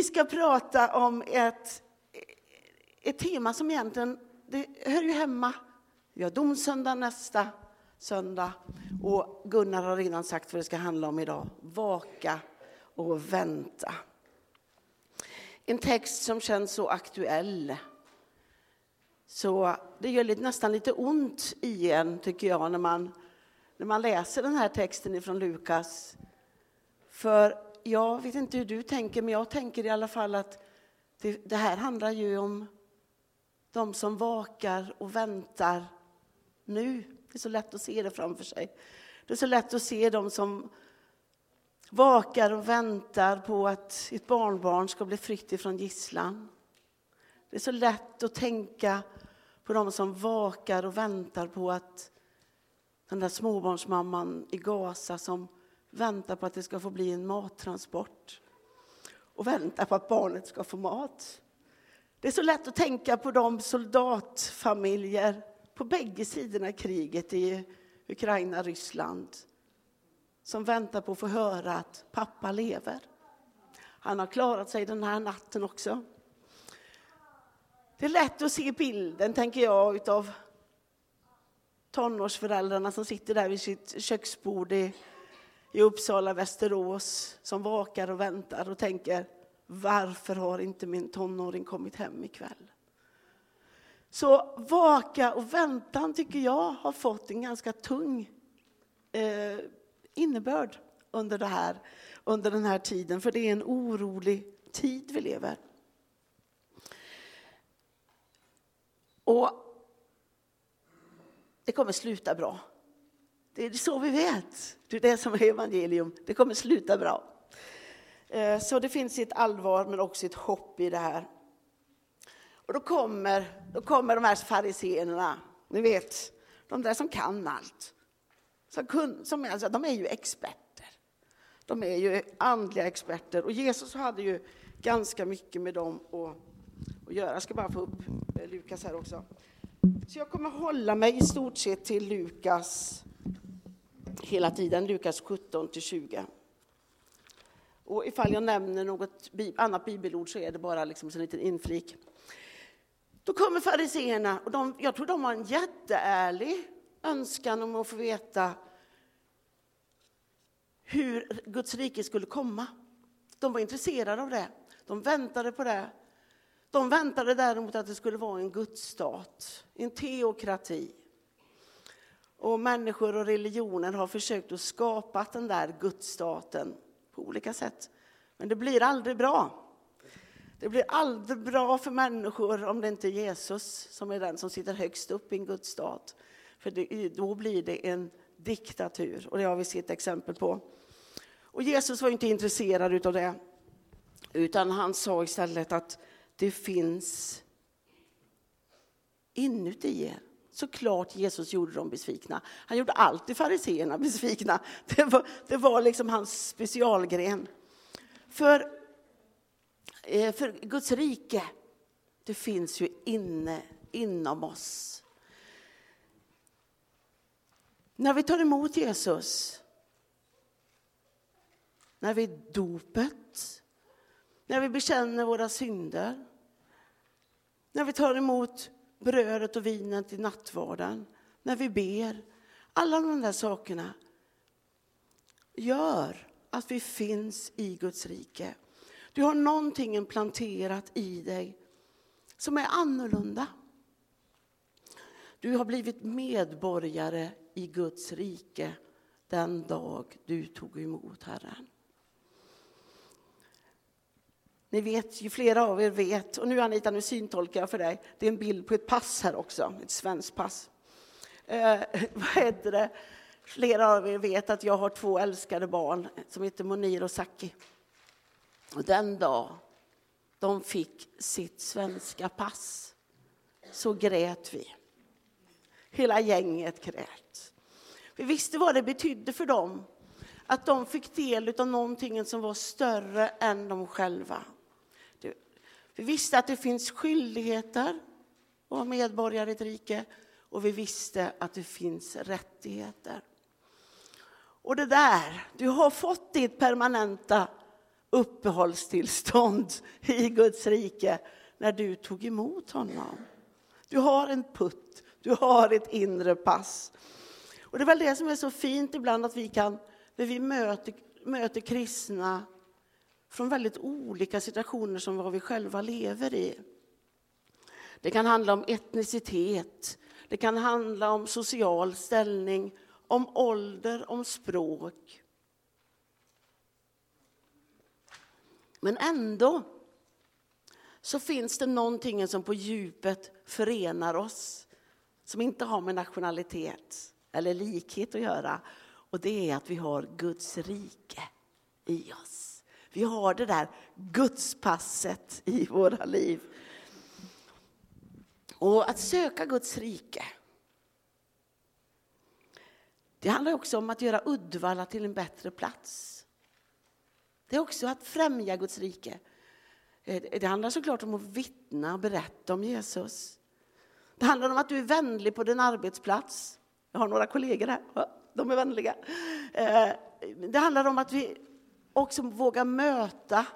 Vi ska prata om ett, ett tema som egentligen det hör ju hemma. Vi har domsöndag nästa söndag och Gunnar har redan sagt vad det ska handla om idag. Vaka och vänta. En text som känns så aktuell. Så det gör nästan lite ont i en, tycker jag, när man, när man läser den här texten ifrån Lukas. För jag vet inte hur du tänker, men jag tänker i alla fall att det, det här handlar ju om de som vakar och väntar nu. Det är så lätt att se det framför sig. Det är så lätt att se de som vakar och väntar på att ett barnbarn ska bli fritt ifrån gisslan. Det är så lätt att tänka på de som vakar och väntar på att den där småbarnsmamman i Gaza som väntar på att det ska få bli en mattransport och väntar på att barnet ska få mat. Det är så lätt att tänka på de soldatfamiljer på bägge sidorna av kriget i Ukraina och Ryssland som väntar på att få höra att pappa lever. Han har klarat sig den här natten också. Det är lätt att se bilden, tänker jag, utav tonårsföräldrarna som sitter där vid sitt köksbord i, i Uppsala, Västerås, som vakar och väntar och tänker varför har inte min tonåring kommit hem ikväll? Så vaka och väntan tycker jag har fått en ganska tung eh, innebörd under, det här, under den här tiden, för det är en orolig tid vi lever. Och det kommer sluta bra. Det är så vi vet. Det är det som är evangelium. Det kommer sluta bra. Eh, så det finns ett allvar men också ett hopp i det här. Och då kommer, då kommer de här fariséerna, ni vet, de där som kan allt. Som kun, som, alltså, de är ju experter. De är ju andliga experter och Jesus hade ju ganska mycket med dem att, att göra. Jag ska bara få upp eh, Lukas här också. Så jag kommer hålla mig i stort sett till Lukas hela tiden, Lukas 17 till 20. Och ifall jag nämner något annat bibelord så är det bara liksom en liten inflik. Då kommer fariseerna och de, jag tror de har en jätteärlig önskan om att få veta hur Guds rike skulle komma. De var intresserade av det. De väntade på det. De väntade däremot att det skulle vara en gudsstat, en teokrati. Och människor och religioner har försökt att skapa den där gudsstaten på olika sätt. Men det blir aldrig bra. Det blir aldrig bra för människor om det inte är Jesus som är den som sitter högst upp i en gudsstat. För det, då blir det en diktatur och det har vi sett exempel på. Och Jesus var inte intresserad av det, utan han sa istället att det finns inuti er. Såklart Jesus gjorde dem besvikna. Han gjorde alltid fariseerna besvikna. Det var, det var liksom hans specialgren. För, eh, för Guds rike, det finns ju inne inom oss. När vi tar emot Jesus, när vi dopet, när vi bekänner våra synder, när vi tar emot brödet och vinet i nattvarden, när vi ber. Alla de där sakerna gör att vi finns i Guds rike. Du har någonting planterat i dig som är annorlunda. Du har blivit medborgare i Guds rike den dag du tog emot Herren. Ni vet, ju flera av er vet, och nu Anita, nu syntolkar jag för dig, det är en bild på ett pass här också, ett svenskt pass. Eh, vad heter det? Flera av er vet att jag har två älskade barn som heter Monir och Saki. Och den dag de fick sitt svenska pass så grät vi. Hela gänget grät. Vi visste vad det betydde för dem att de fick del av någonting som var större än de själva. Vi visste att det finns skyldigheter att vara medborgare i ett rike och vi visste att det finns rättigheter. Och det där, du har fått ditt permanenta uppehållstillstånd i Guds rike när du tog emot honom. Du har en putt, du har ett inre pass. Och det är väl det som är så fint ibland att vi kan, när vi möter, möter kristna från väldigt olika situationer som vad vi själva lever i. Det kan handla om etnicitet, det kan handla om social ställning, om ålder, om språk. Men ändå så finns det någonting som på djupet förenar oss som inte har med nationalitet eller likhet att göra. Och det är att vi har Guds rike i oss. Vi har det där Gudspasset i våra liv. Och att söka Guds rike det handlar också om att göra Uddevalla till en bättre plats. Det är också att främja Guds rike. Eh, det handlar såklart om att vittna och berätta om Jesus. Det handlar om att du är vänlig på din arbetsplats. Jag har några kollegor här, de är vänliga. Eh, det handlar om att vi och som vågar möta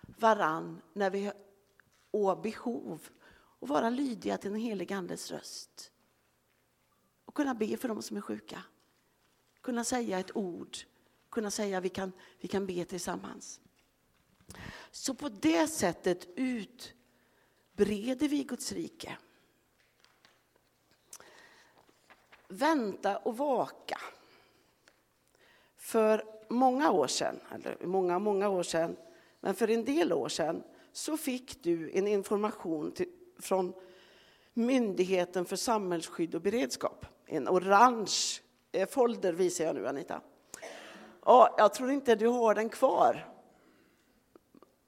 varann när vi har behov och vara lydiga till den helige Andes röst. Och kunna be för dem som är sjuka. Kunna säga ett ord kunna säga att vi kan, vi kan be tillsammans. Så på det sättet utbreder vi Guds rike. Vänta och vaka. För många år sedan, eller många, många år sedan, men för en del år sedan så fick du en information till, från Myndigheten för samhällsskydd och beredskap. En orange eh, folder visar jag nu, Anita. Ja, jag tror inte du har den kvar.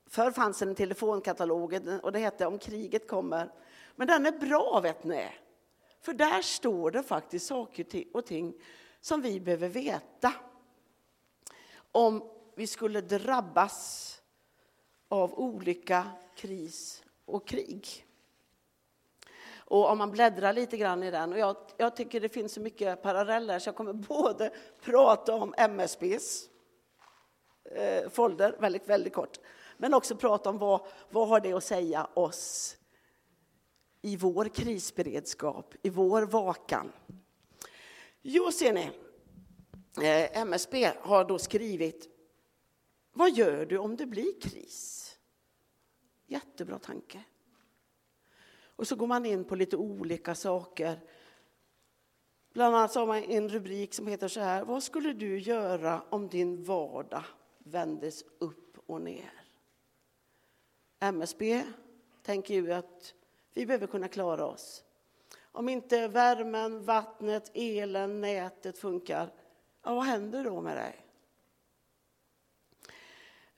Förr fanns en telefonkatalog eh, och det hette Om kriget kommer. Men den är bra, vet ni. För där står det faktiskt saker och ting som vi behöver veta. Om vi skulle drabbas av olycka, kris och krig. Och om man bläddrar lite grann i den, och jag, jag tycker det finns så mycket paralleller så jag kommer både prata om MSBs eh, folder, väldigt, väldigt kort, men också prata om vad, vad har det att säga oss i vår krisberedskap, i vår vakan. Jo, ser ni, Eh, MSB har då skrivit Vad gör du om det blir kris? Jättebra tanke. Och så går man in på lite olika saker. Bland annat har man en rubrik som heter så här. Vad skulle du göra om din vardag vändes upp och ner? MSB tänker ju att vi behöver kunna klara oss. Om inte värmen, vattnet, elen, nätet funkar, ja, vad händer då med dig?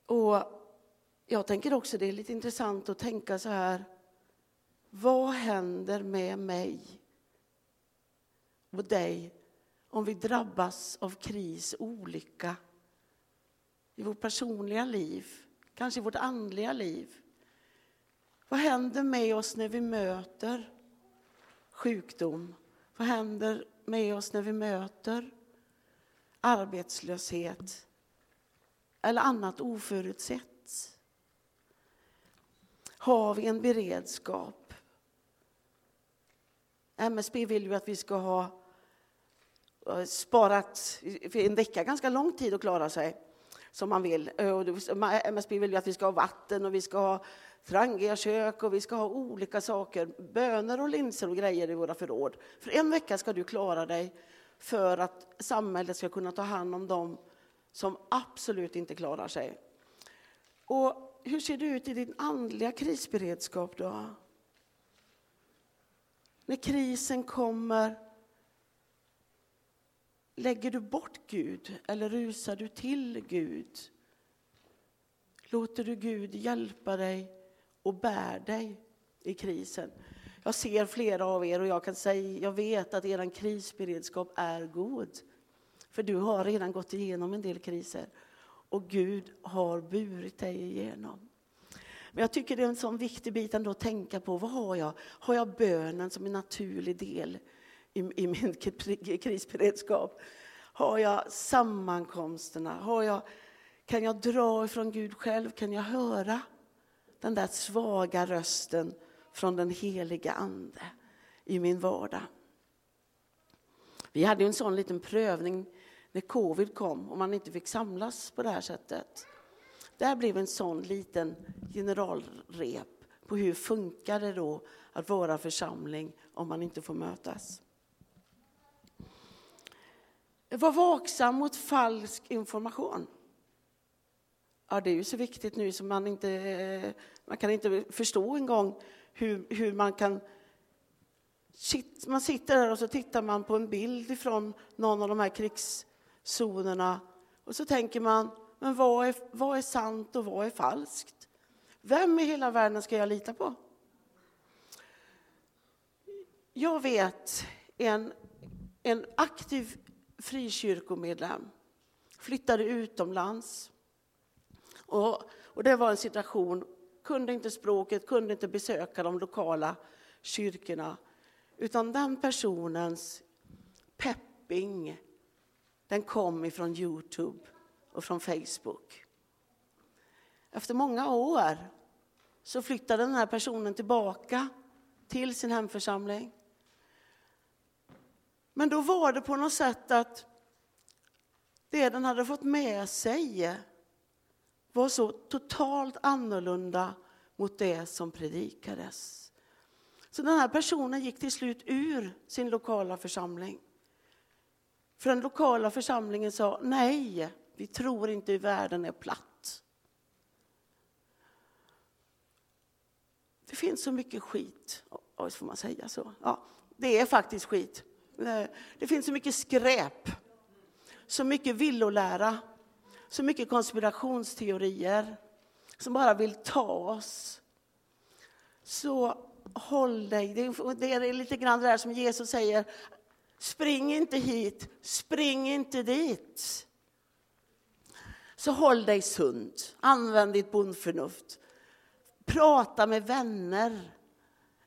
Och jag tänker också det är lite intressant att tänka så här. Vad händer med mig och dig om vi drabbas av kris, olycka i vårt personliga liv, kanske i vårt andliga liv? Vad händer med oss när vi möter sjukdom? Vad händer med oss när vi möter arbetslöshet eller annat oförutsett? Har vi en beredskap MSB vill ju att vi ska ha eh, sparat en vecka, ganska lång tid att klara sig som man vill. Eh, eh, MSB vill ju att vi ska ha vatten och vi ska ha trangiga kök och vi ska ha olika saker, bönor och linser och grejer i våra förråd. För en vecka ska du klara dig för att samhället ska kunna ta hand om dem som absolut inte klarar sig. Och hur ser det ut i din andliga krisberedskap då? När krisen kommer, lägger du bort Gud eller rusar du till Gud? Låter du Gud hjälpa dig och bär dig i krisen? Jag ser flera av er och jag kan säga, jag vet att er krisberedskap är god. För du har redan gått igenom en del kriser och Gud har burit dig igenom. Men jag tycker det är en sån viktig bit ändå att tänka på. Vad har jag? Har jag bönen som en naturlig del i, i min krisberedskap? Har jag sammankomsterna? Har jag Kan jag dra ifrån Gud själv? Kan jag höra den där svaga rösten från den heliga Ande i min vardag? Vi hade en sån liten prövning när covid kom och man inte fick samlas på det här sättet. Där blev en sån liten generalrep på hur funkar det då att vara församling om man inte får mötas. Var vaksam mot falsk information. Ja, det är ju så viktigt nu så man inte man kan inte förstå en gång hur, hur man kan man sitter där och så tittar man på en bild ifrån någon av de här krigszonerna och så tänker man, men vad är, vad är sant och vad är falskt? Vem i hela världen ska jag lita på? Jag vet en, en aktiv frikyrkomedlem flyttade utomlands. Och, och det var en situation, kunde inte språket, kunde inte besöka de lokala kyrkorna. Utan den personens pepping, den kom ifrån Youtube och från Facebook. Efter många år så flyttade den här personen tillbaka till sin hemförsamling. Men då var det på något sätt att det den hade fått med sig var så totalt annorlunda mot det som predikades. Så den här personen gick till slut ur sin lokala församling. För den lokala församlingen sa nej, vi tror inte att världen är platt. Det finns så mycket skit, Oj, får man säga så? Ja, det är faktiskt skit. Eh, det finns så mycket skräp, så mycket villolära, så mycket konspirationsteorier som bara vill ta oss. Så håll dig. Det är lite grann det där som Jesus säger. Spring inte hit, spring inte dit. Så håll dig sund, använd ditt bondförnuft. Prata med vänner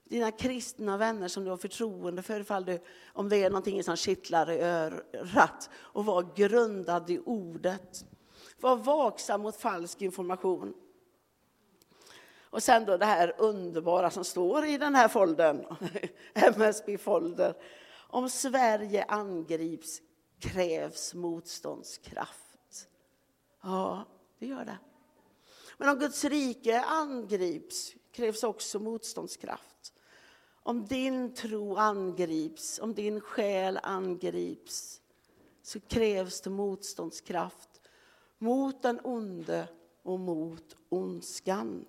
dina kristna vänner som du har förtroende för, ifall du, om det är någonting som kittlar i örat. Och var grundad i ordet. Var vaksam mot falsk information. Och sen då det här underbara som står i den här foldern, MSB-folder. Om Sverige angrips krävs motståndskraft. Ja, det gör det. Men om Guds rike angrips krävs också motståndskraft. Om din tro angrips, om din själ angrips så krävs det motståndskraft mot den onde och mot ondskan.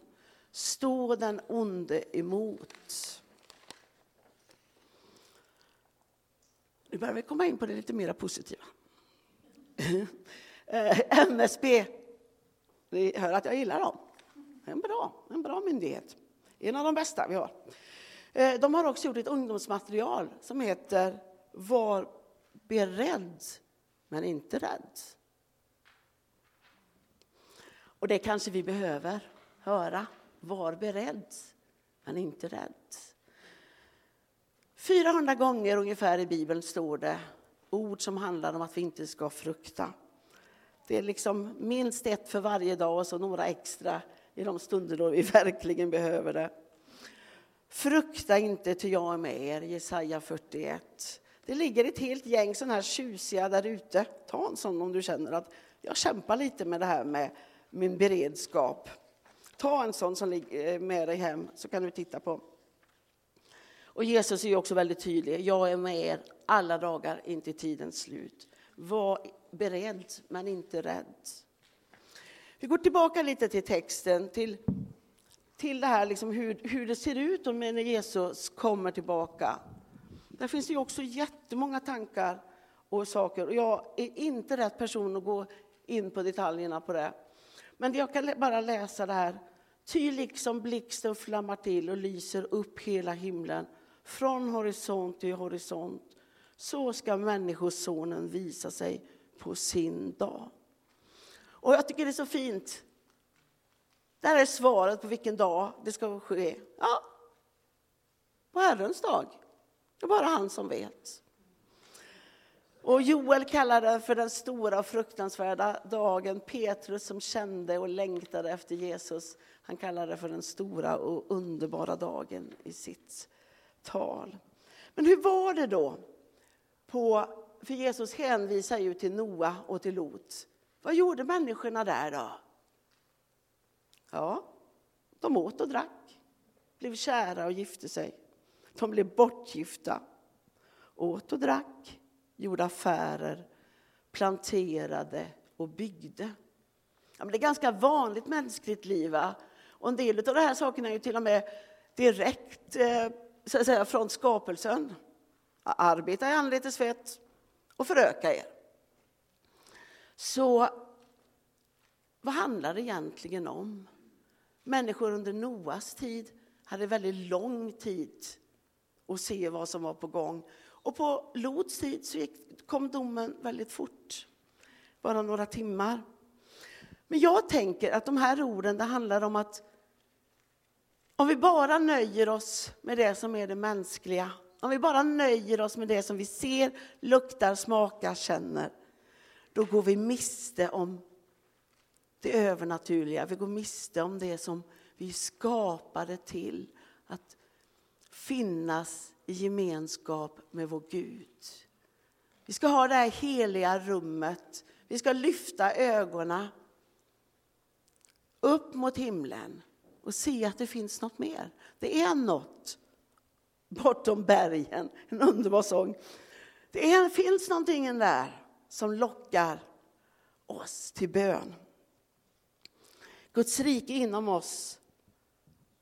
Stå den onde emot. Nu börjar vi komma in på det lite mer positiva. Eh, MSB, ni hör att jag gillar dem. En bra, en bra myndighet. En av de bästa vi har. Eh, de har också gjort ett ungdomsmaterial som heter Var beredd, men inte rädd. Och det kanske vi behöver höra. Var beredd, men inte rädd. 400 gånger ungefär i Bibeln står det ord som handlar om att vi inte ska frukta. Det är liksom minst ett för varje dag och så några extra i de stunder då vi verkligen behöver det. Frukta inte, ty jag är med er, Jesaja 41. Det ligger ett helt gäng sådana här tjusiga där ute. Ta en sån om du känner att jag kämpar lite med det här med min beredskap. Ta en sån som ligger eh, med dig hem, så kan du titta på. Och Jesus är också väldigt tydlig. Jag är med er alla dagar in till tidens slut. Var beredd, men inte rädd. Vi går tillbaka lite till texten, till till det här liksom hur, hur det ser ut när Jesus kommer tillbaka. Där finns det också jättemånga tankar och saker. Och jag är inte rätt person att gå in på detaljerna på det. Men jag kan bara läsa det här. Ty liksom blixten flammar till och lyser upp hela himlen från horisont till horisont. Så ska Människosonen visa sig på sin dag. Och jag tycker det är så fint det här är svaret på vilken dag det ska ske. Ja, på Herrens dag. Det är bara han som vet. Och Joel kallar det för den stora och fruktansvärda dagen. Petrus som kände och längtade efter Jesus, han kallar det för den stora och underbara dagen i sitt tal. Men hur var det då? På, för Jesus hänvisar ju till Noa och till Lot. Vad gjorde människorna där då? Ja, de åt och drack, blev kära och gifte sig. De blev bortgifta, åt och drack, gjorde affärer, planterade och byggde. Ja, men det är ganska vanligt mänskligt liv. Va? Och en del av de här sakerna är ju till och med direkt eh, så att säga, från skapelsen. Arbeta i anletes svett och föröka er. Så vad handlar det egentligen om? Människor under Noas tid hade väldigt lång tid att se vad som var på gång. Och på Lots tid så gick, kom domen väldigt fort, bara några timmar. Men jag tänker att de här orden, det handlar om att om vi bara nöjer oss med det som är det mänskliga, om vi bara nöjer oss med det som vi ser, luktar, smakar, känner, då går vi miste om det övernaturliga. Vi går miste om det som vi skapade till att finnas i gemenskap med vår Gud. Vi ska ha det här heliga rummet. Vi ska lyfta ögonen upp mot himlen och se att det finns något mer. Det är något bortom bergen, en underbar sång. Det är, finns någonting där som lockar oss till bön. Guds rike inom oss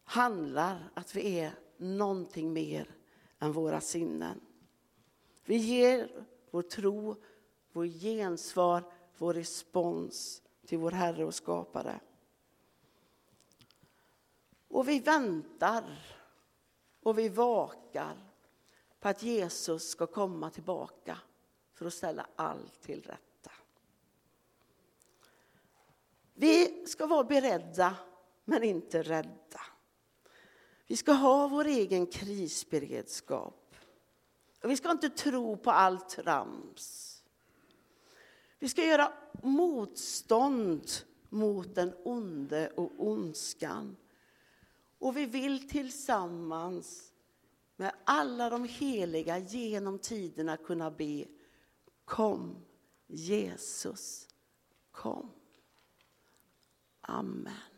handlar att vi är någonting mer än våra sinnen. Vi ger vår tro, vår gensvar, vår respons till vår Herre och skapare. Och vi väntar och vi vakar på att Jesus ska komma tillbaka för att ställa allt till rätta. Vi ska vara beredda, men inte rädda. Vi ska ha vår egen krisberedskap. Och vi ska inte tro på allt trams. Vi ska göra motstånd mot den onde och ondskan. Och vi vill tillsammans med alla de heliga genom tiderna kunna be Kom, Jesus, kom. Amen.